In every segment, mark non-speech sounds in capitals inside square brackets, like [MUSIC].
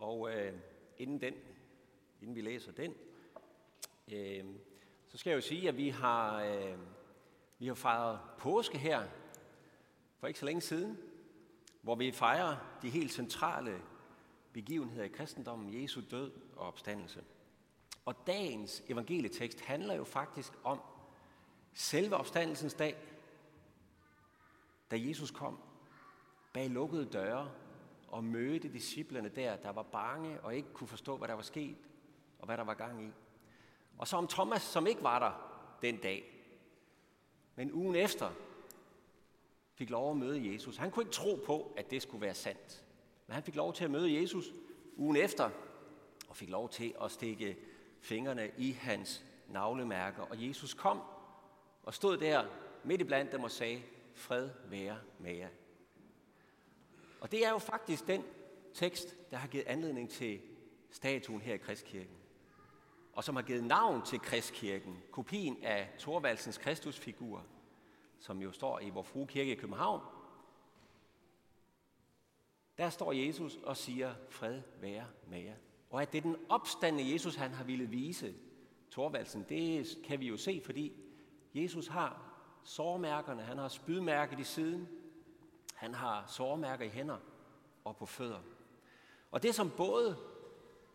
Og øh, inden den, inden vi læser den, øh, så skal jeg jo sige, at vi har, øh, vi har fejret påske her for ikke så længe siden, hvor vi fejrer de helt centrale begivenheder i kristendommen, Jesu død og opstandelse. Og dagens evangelietekst handler jo faktisk om selve opstandelsens dag, da Jesus kom bag lukkede døre og mødte disciplerne der, der var bange og ikke kunne forstå, hvad der var sket og hvad der var gang i. Og så om Thomas, som ikke var der den dag, men ugen efter fik lov at møde Jesus. Han kunne ikke tro på, at det skulle være sandt. Men han fik lov til at møde Jesus ugen efter, og fik lov til at stikke fingrene i hans navlemærker. Og Jesus kom og stod der midt i blandt dem og sagde, fred være med jer. Og det er jo faktisk den tekst, der har givet anledning til statuen her i Kristkirken. Og som har givet navn til Kristkirken, kopien af Thorvaldsens Kristusfigur, som jo står i vor Frue Kirke i København. Der står Jesus og siger, fred være med jer. Og at det er den opstande Jesus, han har ville vise Thorvaldsen, det kan vi jo se, fordi Jesus har sårmærkerne, han har spydmærket i siden, han har sårmærker i hænder og på fødder. Og det som både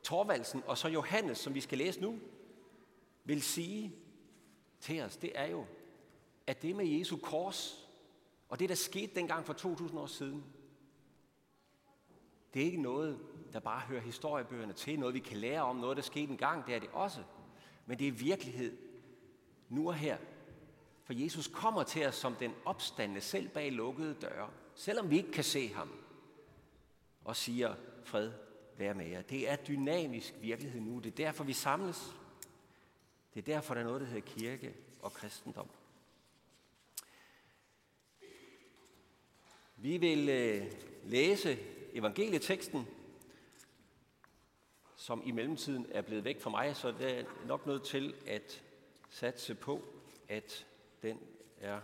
Torvaldsen og så Johannes, som vi skal læse nu, vil sige til os, det er jo, at det med Jesu kors, og det der skete dengang for 2000 år siden, det er ikke noget, der bare hører historiebøgerne til, noget vi kan lære om, noget der skete engang, det er det også. Men det er virkelighed nu og her. For Jesus kommer til os som den opstande selv bag lukkede døre, selvom vi ikke kan se ham, og siger, fred være med jer. Det er dynamisk virkelighed nu. Det er derfor, vi samles. Det er derfor, der er noget, der hedder kirke og kristendom. Vi vil øh, læse evangelieteksten, som i mellemtiden er blevet væk fra mig, så det er nok nødt til at satse på, at den er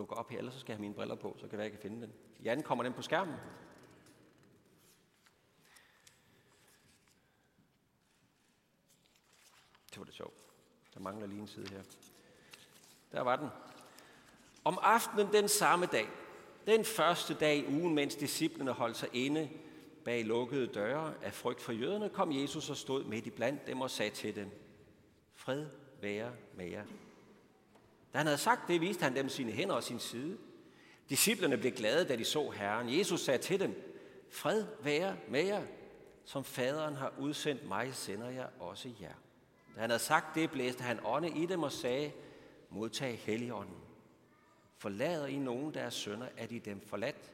dukker op her. Ellers så skal jeg have mine briller på, så kan jeg ikke finde den. Jan, kommer den på skærmen? Det var det sjovt. Der mangler lige en side her. Der var den. Om aftenen den samme dag, den første dag i ugen, mens disciplene holdt sig inde bag lukkede døre af frygt for jøderne, kom Jesus og stod midt i blandt dem og sagde til dem, Fred være med jer. Da han havde sagt det, viste han dem sine hænder og sin side. Disciplerne blev glade, da de så Herren. Jesus sagde til dem, Fred være med jer. Som faderen har udsendt mig, sender jeg også jer. Da han havde sagt det, blæste han ånde i dem og sagde, modtag helligånden. Forlader I nogen deres sønner, er de dem forladt.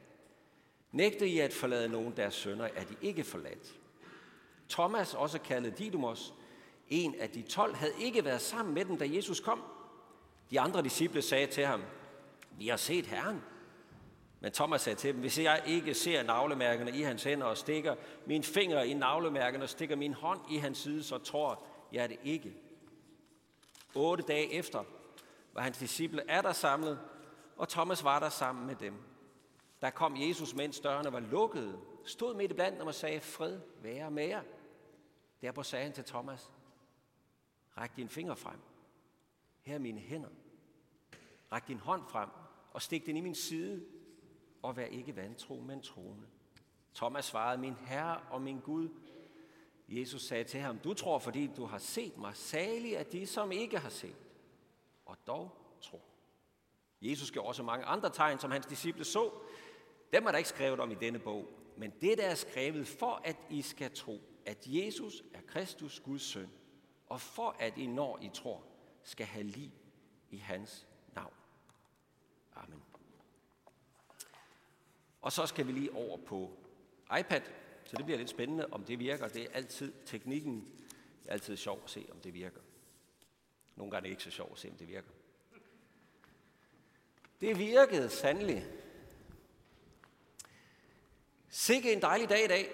Nægter I at forlade nogen deres sønner, er de ikke forladt. Thomas, også kaldet Didymos, en af de tolv, havde ikke været sammen med dem, da Jesus kom. De andre disciple sagde til ham, vi har set Herren. Men Thomas sagde til dem, hvis jeg ikke ser navlemærkerne i hans hænder og stikker min finger i navlemærkerne og stikker min hånd i hans side, så tror jeg det ikke. Otte dage efter var hans disciple er der samlet, og Thomas var der sammen med dem. Der kom Jesus, mens dørene var lukkede, stod midt i blandt dem og sagde, fred være med jer. Derpå sagde han til Thomas, ræk din finger frem. Her er mine hænder. Ræk din hånd frem og stik den i min side, og vær ikke vantro, men troende. Thomas svarede, min Herre og min Gud. Jesus sagde til ham, du tror, fordi du har set mig, salig af de, som ikke har set, og dog tror. Jesus gjorde også mange andre tegn, som hans disciple så. Dem er der ikke skrevet om i denne bog, men det der er skrevet for, at I skal tro, at Jesus er Kristus, Guds søn, og for at I, når I tror, skal have liv i hans navn. Amen. Og så skal vi lige over på iPad, så det bliver lidt spændende, om det virker. Det er altid teknikken. Det er altid sjovt at se, om det virker. Nogle gange er det ikke så sjovt at se, om det virker. Det virkede sandelig. Sikke en dejlig dag i dag.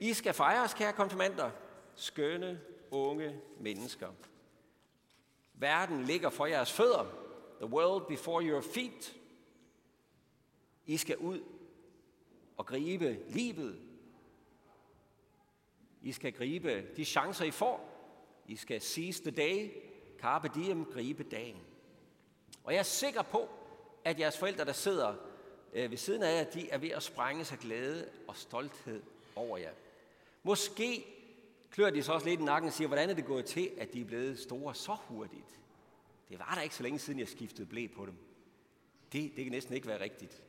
I skal fejres, kære konfirmander. Skønne, unge mennesker. Verden ligger for jeres fødder. The world before your feet. I skal ud og gribe livet. I skal gribe de chancer, I får. I skal seize the day, carpe diem, gribe dagen. Og jeg er sikker på, at jeres forældre, der sidder øh, ved siden af jer, de er ved at sprænge sig glæde og stolthed over jer. Måske klør de så også lidt i nakken og siger, hvordan er det gået til, at de er blevet store så hurtigt? Det var der ikke så længe siden, jeg skiftede blæ på dem. Det, det kan næsten ikke være rigtigt.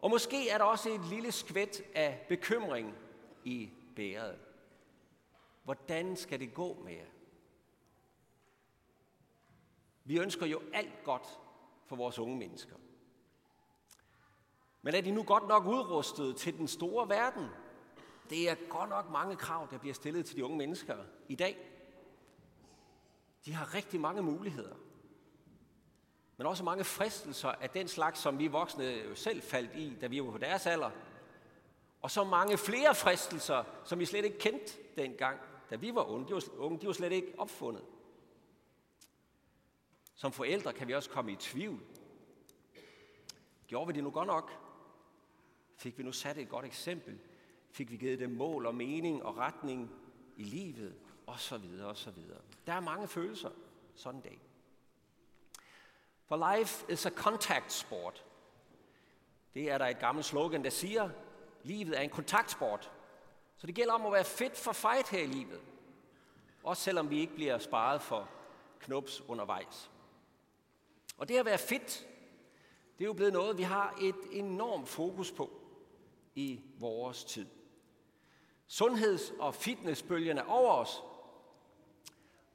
Og måske er der også et lille skvæt af bekymring i bæret. Hvordan skal det gå med jer? Vi ønsker jo alt godt for vores unge mennesker. Men er de nu godt nok udrustet til den store verden? Det er godt nok mange krav, der bliver stillet til de unge mennesker i dag. De har rigtig mange muligheder. Men også mange fristelser af den slags, som vi voksne jo selv faldt i, da vi var på deres alder. Og så mange flere fristelser, som vi slet ikke kendte dengang, da vi var unge. De var, unge, de var slet ikke opfundet. Som forældre kan vi også komme i tvivl. Gjorde vi det nu godt nok? Fik vi nu sat et godt eksempel? Fik vi givet dem mål og mening og retning i livet? Og så videre, og så videre. Der er mange følelser sådan en dag. For life is a contact sport. Det er der et gammelt slogan, der siger, livet er en kontaktsport. Så det gælder om at være fit for fight her i livet. Også selvom vi ikke bliver sparet for knops undervejs. Og det at være fit, det er jo blevet noget, vi har et enormt fokus på i vores tid. Sundheds- og fitnessbølgen er over os.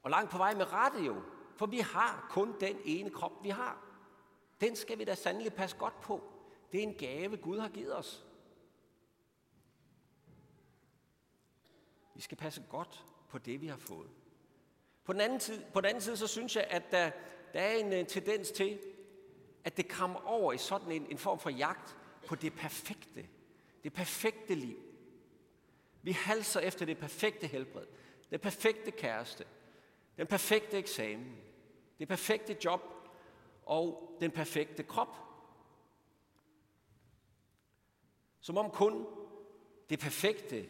Og langt på vej med rette jo, for vi har kun den ene krop, vi har. Den skal vi da sandelig passe godt på. Det er en gave, Gud har givet os. Vi skal passe godt på det, vi har fået. På den anden, side, på den anden side, så synes jeg, at der, der er en øh, tendens til, at det kommer over i sådan en, en form for jagt på det perfekte. Det perfekte liv. Vi halser efter det perfekte helbred, det perfekte kæreste, den perfekte eksamen, det perfekte job og den perfekte krop. Som om kun det perfekte,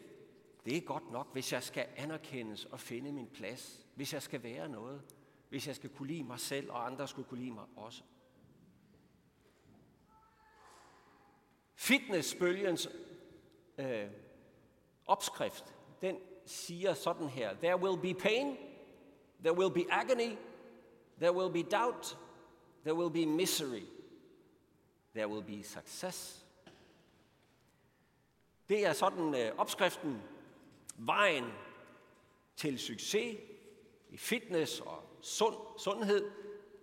det er godt nok, hvis jeg skal anerkendes og finde min plads, hvis jeg skal være noget, hvis jeg skal kunne lide mig selv, og andre skulle kunne lide mig også. Fitnessbølgens øh, opskrift, den siger sådan her. There will be pain, there will be agony, there will be doubt, there will be misery, there will be success. Det er sådan øh, opskriften, vejen til succes i fitness og sund, sundhed.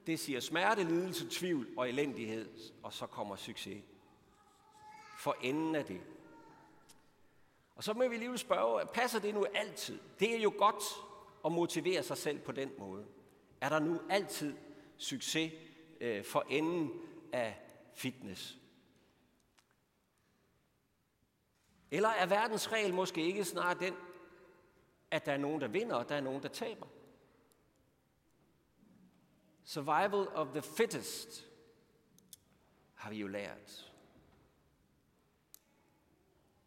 Det siger smerte, lidelse, tvivl og elendighed, og så kommer succes. For enden af det. Og så må vi lige spørge, passer det nu altid? Det er jo godt at motivere sig selv på den måde. Er der nu altid succes øh, for enden af fitness? Eller er verdens regel måske ikke snarere den, at der er nogen, der vinder, og der er nogen, der taber? Survival of the fittest har vi jo lært.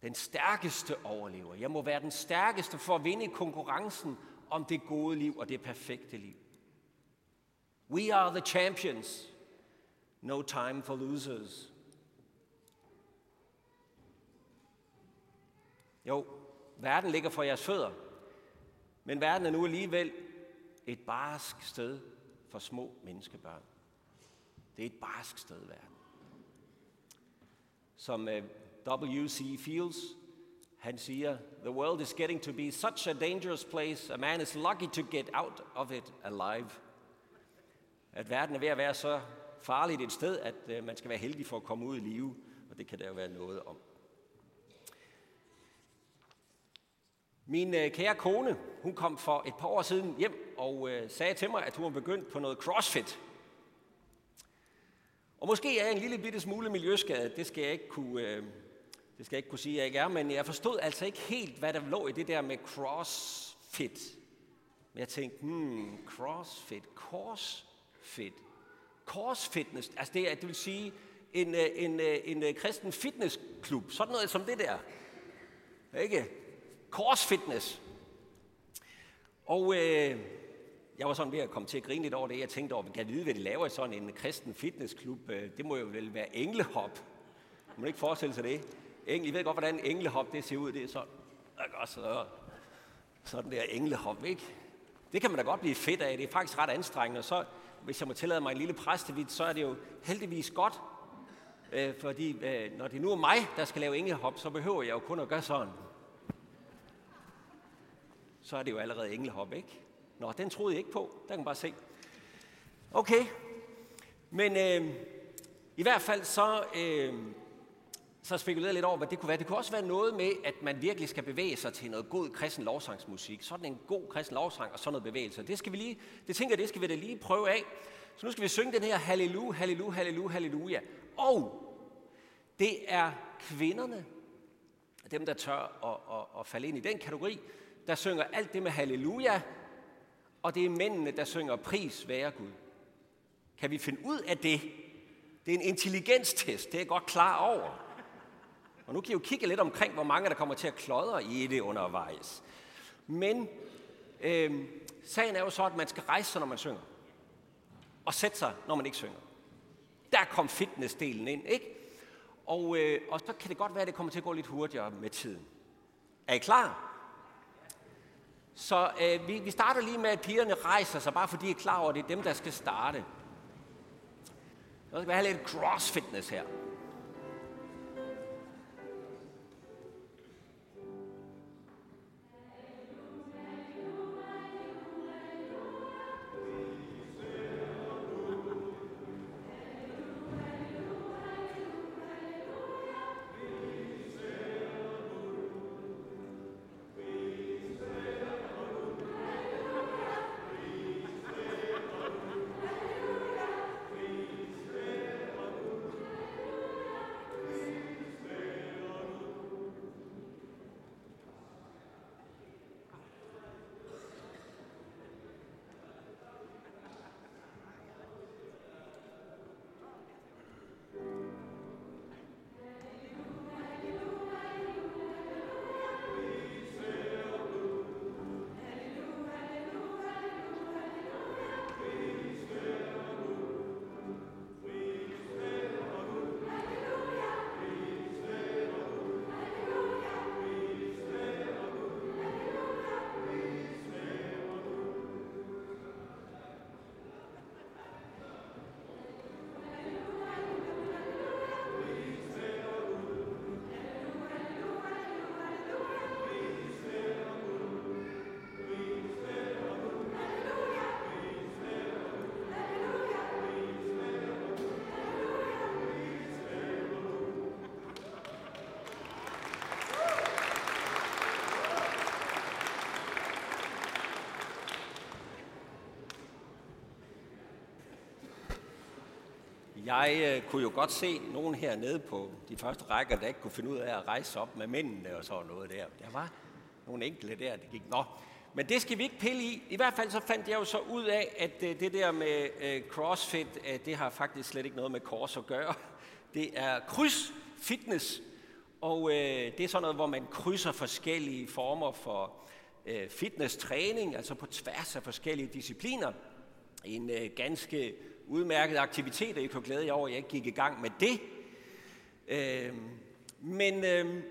Den stærkeste overlever. Jeg må være den stærkeste for at vinde konkurrencen om det gode liv og det perfekte liv. We are the champions. No time for losers. Jo, verden ligger for jeres fødder, men verden er nu alligevel et barsk sted for små menneskebørn. Det er et barsk sted, verden. Som øh, W.C. Fields, han siger, The world is getting to be such a dangerous place, a man is lucky to get out of it alive. At verden er ved at være så farligt et sted, at øh, man skal være heldig for at komme ud i live, og det kan der jo være noget om. Min øh, kære kone, hun kom for et par år siden hjem og øh, sagde til mig, at hun var begyndt på noget crossfit. Og måske er jeg en lille bitte smule miljøskadet, det skal jeg ikke kunne, det skal jeg ikke kunne sige, at jeg ikke er, men jeg forstod altså ikke helt, hvad der lå i det der med crossfit. Men jeg tænkte, hmm, crossfit, crossfit, crossfitness, altså det, det vil sige en, øh, en, øh, en, en kristen fitnessklub, sådan noget som det der. Ikke? Korsfitness. Og øh, jeg var sådan ved at komme til at grine lidt over det. Jeg tænkte over, kan jeg vide, hvad de laver i sådan en kristen fitnessklub? Det må jo vel være englehop. Man må ikke forestille sig det. I ved godt, hvordan englehop det ser ud. Det er sådan, så, sådan der englehop, ikke? Det kan man da godt blive fedt af. Det er faktisk ret anstrengende. Og så, hvis jeg må tillade mig en lille præstevidt, så er det jo heldigvis godt. Øh, fordi øh, når det nu er mig, der skal lave englehop, så behøver jeg jo kun at gøre sådan. Så er det jo allerede englehop, ikke? Nå, den troede jeg ikke på. Der kan man bare se. Okay. Men øh, i hvert fald så, øh, så spekulerede jeg lidt over, hvad det kunne være. Det kunne også være noget med, at man virkelig skal bevæge sig til noget god kristen lovsangsmusik. Sådan en god kristen lovsang og sådan noget bevægelse. Det skal vi lige, det tænker jeg, det skal vi da lige prøve af. Så nu skal vi synge den her halleluja, halleluja, halleluja, halleluja. Og det er kvinderne, dem der tør at, at, at falde ind i den kategori, der synger alt det med halleluja, og det er mændene, der synger pris være Gud. Kan vi finde ud af det? Det er en intelligenstest, det er jeg godt klar over. Og nu kan I jo kigge lidt omkring, hvor mange der kommer til at klodre i det undervejs. Men øh, sagen er jo så, at man skal rejse sig, når man synger. Og sætte sig, når man ikke synger. Der kom fitnessdelen ind, ikke? Og, øh, og så kan det godt være, at det kommer til at gå lidt hurtigere med tiden. Er I klar? Så øh, vi, vi starter lige med, at pigerne rejser sig, bare fordi I er klar over, at det er dem, der skal starte. Så skal vi have lidt crossfitness her. Jeg øh, kunne jo godt se nogen hernede på de første rækker, der ikke kunne finde ud af at rejse op med mændene og sådan noget der. Der var nogle enkelte der, det gik. Nå, men det skal vi ikke pille i. I hvert fald så fandt jeg jo så ud af, at øh, det der med øh, crossfit, øh, det har faktisk slet ikke noget med kors at gøre. Det er kryds fitness, og øh, det er sådan noget, hvor man krydser forskellige former for øh, fitness-træning, altså på tværs af forskellige discipliner. En øh, ganske udmærkede aktiviteter. I kunne glæde jer over, at jeg ikke gik i gang med det. Øh, men øh,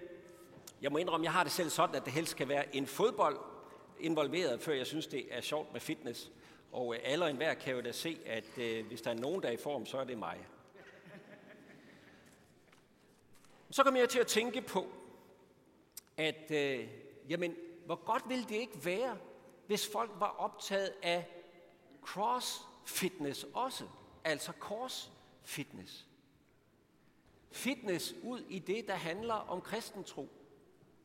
jeg må indrømme, at jeg har det selv sådan, at det helst skal være en fodbold involveret, før jeg synes, det er sjovt med fitness. Og øh, alle og enhver kan jo da se, at øh, hvis der er nogen, der er i form, så er det mig. Så kommer jeg til at tænke på, at øh, jamen, hvor godt ville det ikke være, hvis folk var optaget af cross fitness også, altså kors fitness. Fitness ud i det, der handler om kristentro.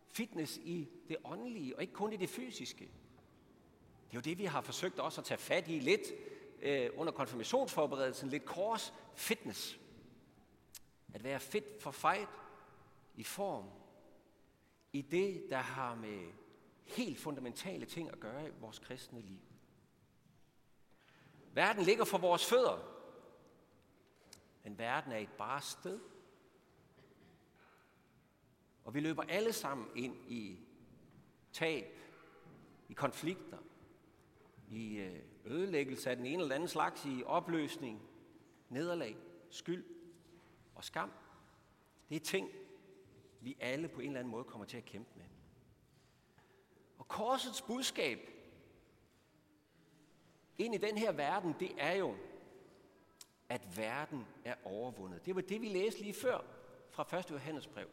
Fitness i det åndelige, og ikke kun i det fysiske. Det er jo det, vi har forsøgt også at tage fat i lidt øh, under konfirmationsforberedelsen. Lidt kors fitness. At være fit for fight i form. I det, der har med helt fundamentale ting at gøre i vores kristne liv. Verden ligger for vores fødder. Men verden er et bare sted. Og vi løber alle sammen ind i tab, i konflikter, i øh, ødelæggelse af den ene eller anden slags, i opløsning, nederlag, skyld og skam. Det er ting, vi alle på en eller anden måde kommer til at kæmpe med. Og korsets budskab ind i den her verden, det er jo, at verden er overvundet. Det var det, vi læste lige før fra 1. Johannes brev.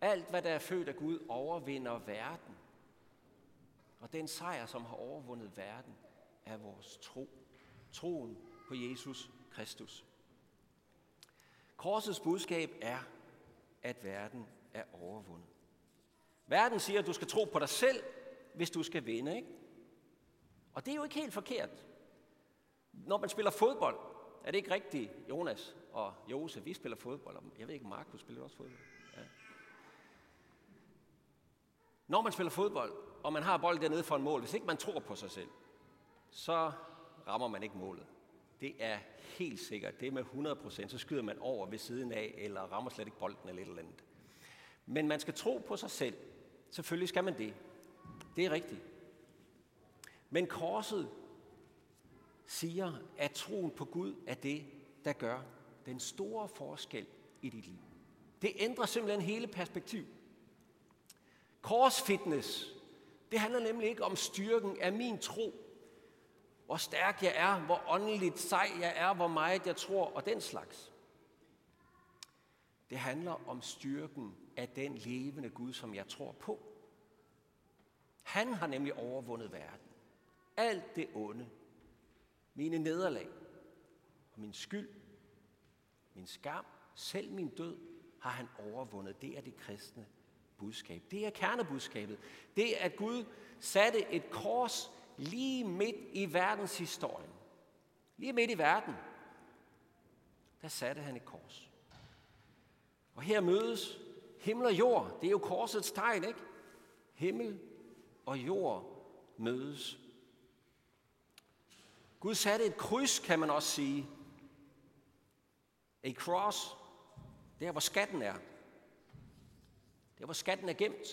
Alt, hvad der er født af Gud, overvinder verden. Og den sejr, som har overvundet verden, er vores tro. Troen på Jesus Kristus. Korsets budskab er, at verden er overvundet. Verden siger, at du skal tro på dig selv, hvis du skal vinde. Ikke? Og det er jo ikke helt forkert. Når man spiller fodbold, er det ikke rigtigt, Jonas og Jose, vi spiller fodbold. Jeg ved ikke, Markus spiller også fodbold. Ja. Når man spiller fodbold, og man har bold dernede for en mål, hvis ikke man tror på sig selv, så rammer man ikke målet. Det er helt sikkert. Det er med 100%, så skyder man over ved siden af, eller rammer slet ikke bolden eller et eller andet. Men man skal tro på sig selv. Selvfølgelig skal man det. Det er rigtigt. Men korset siger, at troen på Gud er det, der gør den store forskel i dit liv. Det ændrer simpelthen hele perspektiv. Korsfitness, det handler nemlig ikke om styrken af min tro, hvor stærk jeg er, hvor åndeligt sej jeg er, hvor meget jeg tror og den slags. Det handler om styrken af den levende Gud, som jeg tror på. Han har nemlig overvundet verden. Alt det onde, mine nederlag og min skyld, min skam, selv min død, har han overvundet. Det er det kristne budskab. Det er kernebudskabet. Det er, at Gud satte et kors lige midt i verdenshistorien. Lige midt i verden. Der satte han et kors. Og her mødes himmel og jord. Det er jo korsets tegn, ikke? Himmel og jord mødes. Gud satte et kryds, kan man også sige. A cross, der hvor skatten er. Der hvor skatten er gemt.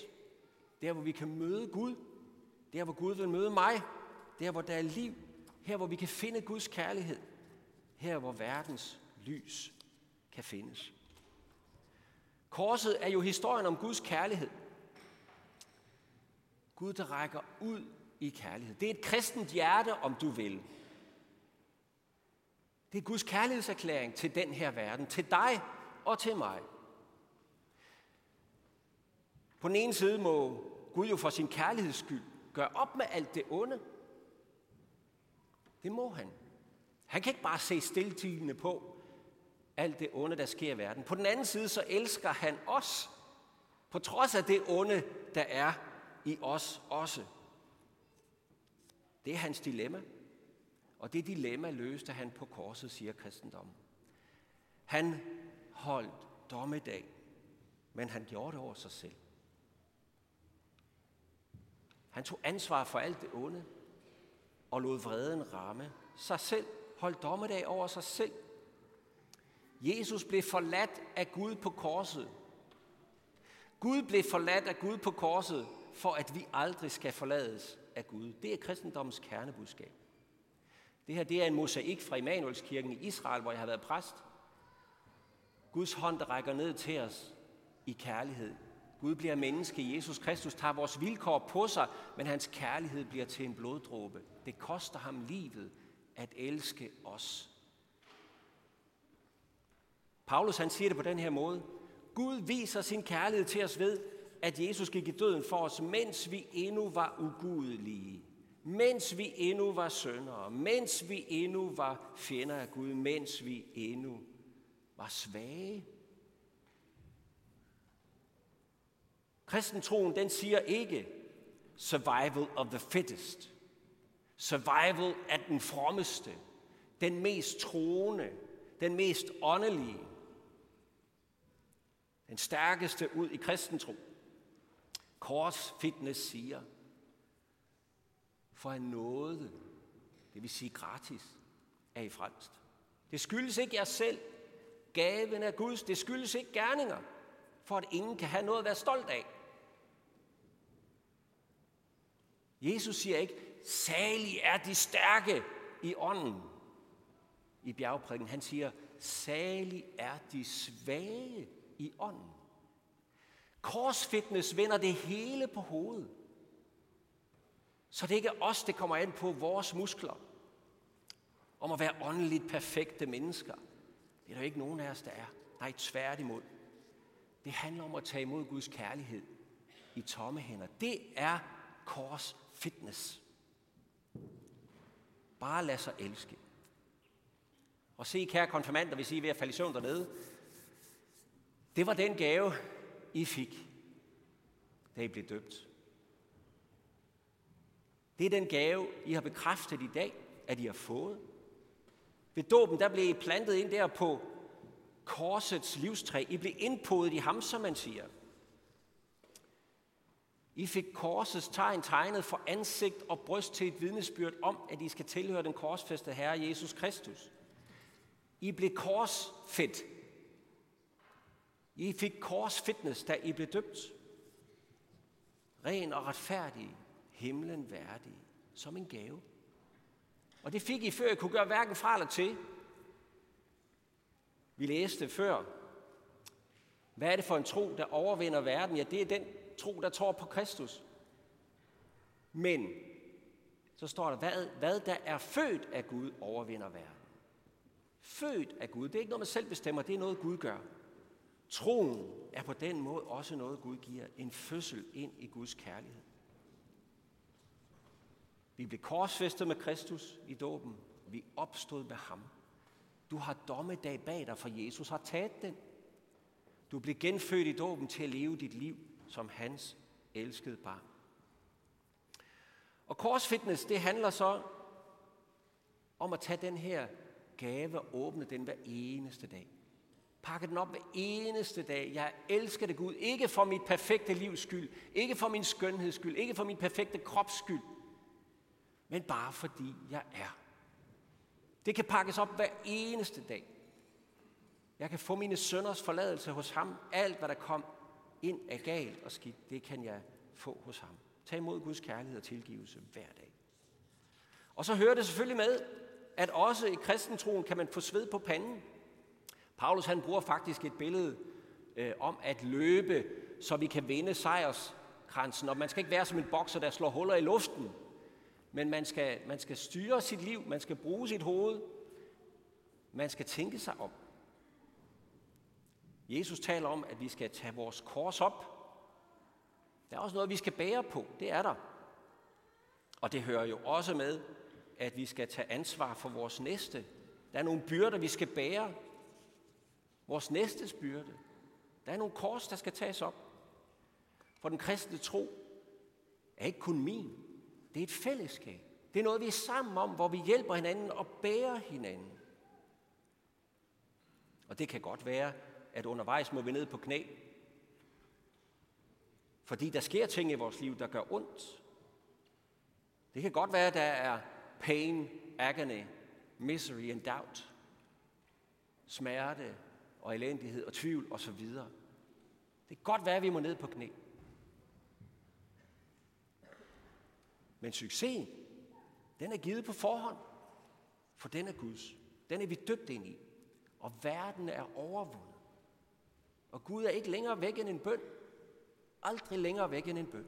Der hvor vi kan møde Gud. Der hvor Gud vil møde mig. Der hvor der er liv. Her hvor vi kan finde Guds kærlighed. Her hvor verdens lys kan findes. Korset er jo historien om Guds kærlighed. Gud, der rækker ud i kærlighed. Det er et kristent hjerte, om du vil. Det er Guds kærlighedserklæring til den her verden, til dig og til mig. På den ene side må Gud jo for sin kærligheds skyld gøre op med alt det onde. Det må han. Han kan ikke bare se stiltigende på alt det onde, der sker i verden. På den anden side, så elsker han os, på trods af det onde, der er i os også. Det er hans dilemma. Og det dilemma løste han på korset, siger kristendommen. Han holdt dommedag, men han gjorde det over sig selv. Han tog ansvar for alt det onde, og lod vreden ramme sig selv, holdt dommedag over sig selv. Jesus blev forladt af Gud på korset. Gud blev forladt af Gud på korset, for at vi aldrig skal forlades af Gud. Det er kristendommens kernebudskab. Det her det er en mosaik fra Immanuelskirken i Israel, hvor jeg har været præst. Guds hånd, der rækker ned til os i kærlighed. Gud bliver menneske. Jesus Kristus tager vores vilkår på sig, men hans kærlighed bliver til en bloddråbe. Det koster ham livet at elske os. Paulus han siger det på den her måde. Gud viser sin kærlighed til os ved, at Jesus gik i døden for os, mens vi endnu var ugudelige mens vi endnu var søndere, mens vi endnu var fjender af Gud, mens vi endnu var svage. Kristentroen, den siger ikke survival of the fittest. Survival af den frommeste, den mest troende, den mest åndelige, den stærkeste ud i kristentro. Kors Fitness siger, for en nåde, det vil sige gratis, er I frelst. Det skyldes ikke jer selv. Gaven er Guds. Det skyldes ikke gerninger, for at ingen kan have noget at være stolt af. Jesus siger ikke, salig er de stærke i ånden i bjergprædiken. Han siger, salig er de svage i ånden. Korsfitness vender det hele på hovedet. Så det er ikke os, det kommer an på vores muskler. Om at være åndeligt perfekte mennesker. Det er der ikke nogen af os, der er. Nej, tværtimod. Det handler om at tage imod Guds kærlighed i tomme hænder. Det er kors fitness. Bare lad sig elske. Og se, kære konfirmander, hvis I er ved at falde i søvn dernede, det var den gave, I fik, da I blev døbt. Det er den gave, I har bekræftet i dag, at I har fået. Ved dåben, der blev I plantet ind der på korsets livstræ. I blev indpodet i ham, som man siger. I fik korsets tegn tegnet for ansigt og bryst til et vidnesbyrd om, at I skal tilhøre den korsfæste Herre Jesus Kristus. I blev korsfedt. I fik korsfitness, da I blev døbt. Ren og retfærdig, himlen værdig, som en gave. Og det fik I, før I kunne gøre hverken fra eller til. Vi læste før, hvad er det for en tro, der overvinder verden? Ja, det er den tro, der tror på Kristus. Men, så står der, hvad, hvad der er født af Gud, overvinder verden. Født af Gud, det er ikke noget, man selv bestemmer, det er noget, Gud gør. Troen er på den måde også noget, Gud giver. En fødsel ind i Guds kærlighed. Vi blev korsfæstet med Kristus i dåben. Vi opstod med ham. Du har dommedag bag dig, for Jesus har taget den. Du blev genfødt i dåben til at leve dit liv som hans elskede barn. Og korsfitness, det handler så om at tage den her gave og åbne den hver eneste dag. Pakke den op hver eneste dag. Jeg elsker det Gud, ikke for mit perfekte livs skyld, ikke for min skønheds skyld, ikke for min perfekte krops skyld, men bare fordi jeg er. Det kan pakkes op hver eneste dag. Jeg kan få mine sønders forladelse hos ham. Alt, hvad der kom ind af galt og skidt, det kan jeg få hos ham. Tag imod Guds kærlighed og tilgivelse hver dag. Og så hører det selvfølgelig med, at også i kristentroen kan man få sved på panden. Paulus han bruger faktisk et billede øh, om at løbe, så vi kan vinde sejrskransen. Og man skal ikke være som en bokser, der slår huller i luften, men man skal, man skal styre sit liv, man skal bruge sit hoved, man skal tænke sig om. Jesus taler om, at vi skal tage vores kors op. Der er også noget, vi skal bære på. Det er der. Og det hører jo også med, at vi skal tage ansvar for vores næste. Der er nogle byrder, vi skal bære. Vores næstes byrde. Der er nogle kors, der skal tages op. For den kristne tro er ikke kun min. Det er et fællesskab. Det er noget, vi er sammen om, hvor vi hjælper hinanden og bærer hinanden. Og det kan godt være, at undervejs må vi ned på knæ. Fordi der sker ting i vores liv, der gør ondt. Det kan godt være, at der er pain, agony, misery and doubt. Smerte og elendighed og tvivl osv. Det kan godt være, at vi må ned på knæ. Men succesen, den er givet på forhånd, for den er Guds. Den er vi døbt ind i. Og verden er overvundet. Og Gud er ikke længere væk end en bøn. Aldrig længere væk end en bøn.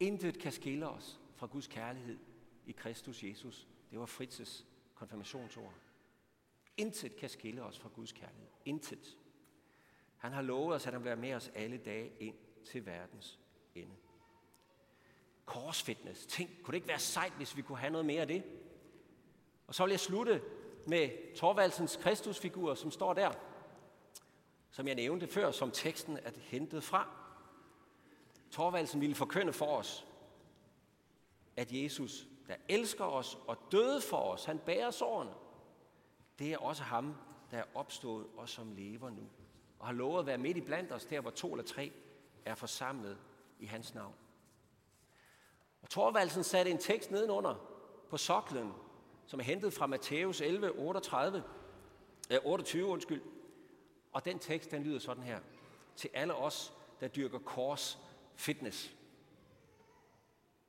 Intet kan skille os fra Guds kærlighed i Kristus Jesus. Det var Fritzes konfirmationsord. Intet kan skille os fra Guds kærlighed. Intet. Han har lovet os, at han vil være med os alle dage ind til verdens ende. Korsfitness. Tænk, kunne det ikke være sejt, hvis vi kunne have noget mere af det? Og så vil jeg slutte med Torvaldsens Kristusfigur, som står der, som jeg nævnte før, som teksten er hentet fra. Torvaldsen ville forkynde for os, at Jesus, der elsker os og døde for os, han bærer sårene. Det er også ham, der er opstået og som lever nu. Og har lovet at være midt i blandt os, der hvor to eller tre er forsamlet i hans navn. Og Torvaldsen satte en tekst nedenunder på soklen, som er hentet fra Matthæus 11, 38, eh, 28, undskyld. Og den tekst, den lyder sådan her. Til alle os, der dyrker kors fitness.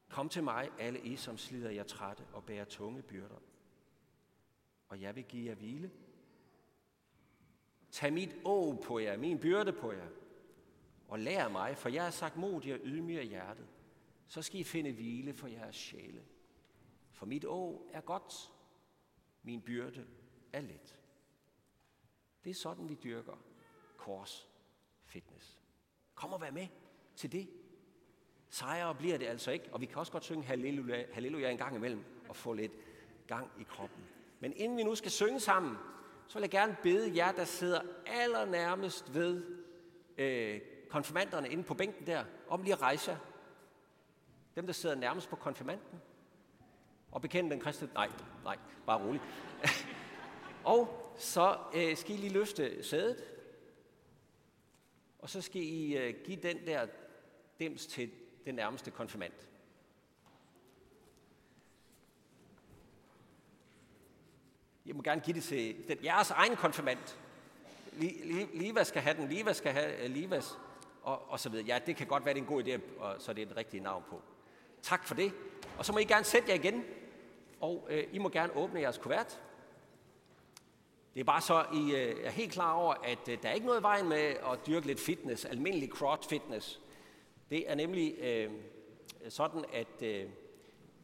Kom til mig, alle I, som slider jer trætte og bærer tunge byrder, og jeg vil give jer hvile. Tag mit å på jer, min byrde på jer, og lær mig, for jeg har sagt modig og ydmyg af hjertet. Så skal I finde hvile for jeres sjæle. For mit å er godt, min byrde er let. Det er sådan, vi dyrker kors fitness. Kom og vær med til det. Sejre bliver det altså ikke, og vi kan også godt synge halleluja, halleluja en gang imellem og få lidt gang i kroppen. Men inden vi nu skal synge sammen, så vil jeg gerne bede jer, der sidder allernærmest ved øh, konfirmanderne inde på bænken der, om lige at rejse jer. Dem, der sidder nærmest på konfirmanden. Og bekender den kristne... Nej, nej, bare rolig. [LAUGHS] og så øh, skal I lige løfte sædet. Og så skal I øh, give den der dims til den nærmeste konfirmand. Jeg må gerne give det til den, jeres egen konfirmand. Liva skal have den, Liva skal have øh, Livas, og, og så videre. Ja, det kan godt være, det er en god idé, og så er det et rigtigt navn på. Tak for det. Og så må I gerne sætte jer igen, og øh, I må gerne åbne jeres kuvert. Det er bare så, I øh, er helt klar over, at øh, der er ikke noget i vejen med at dyrke lidt fitness, almindelig crowd fitness. Det er nemlig øh, sådan, at øh,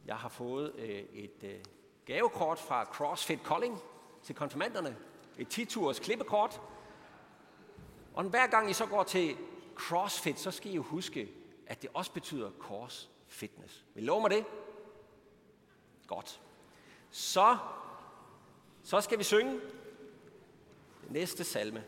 jeg har fået øh, et øh, gavekort fra CrossFit Kolding til konfirmanderne. Et 10-turs klippekort. Og hver gang I så går til CrossFit, så skal I jo huske, at det også betyder kors fitness. Vil I love mig det? Godt. Så, så skal vi synge næste salme.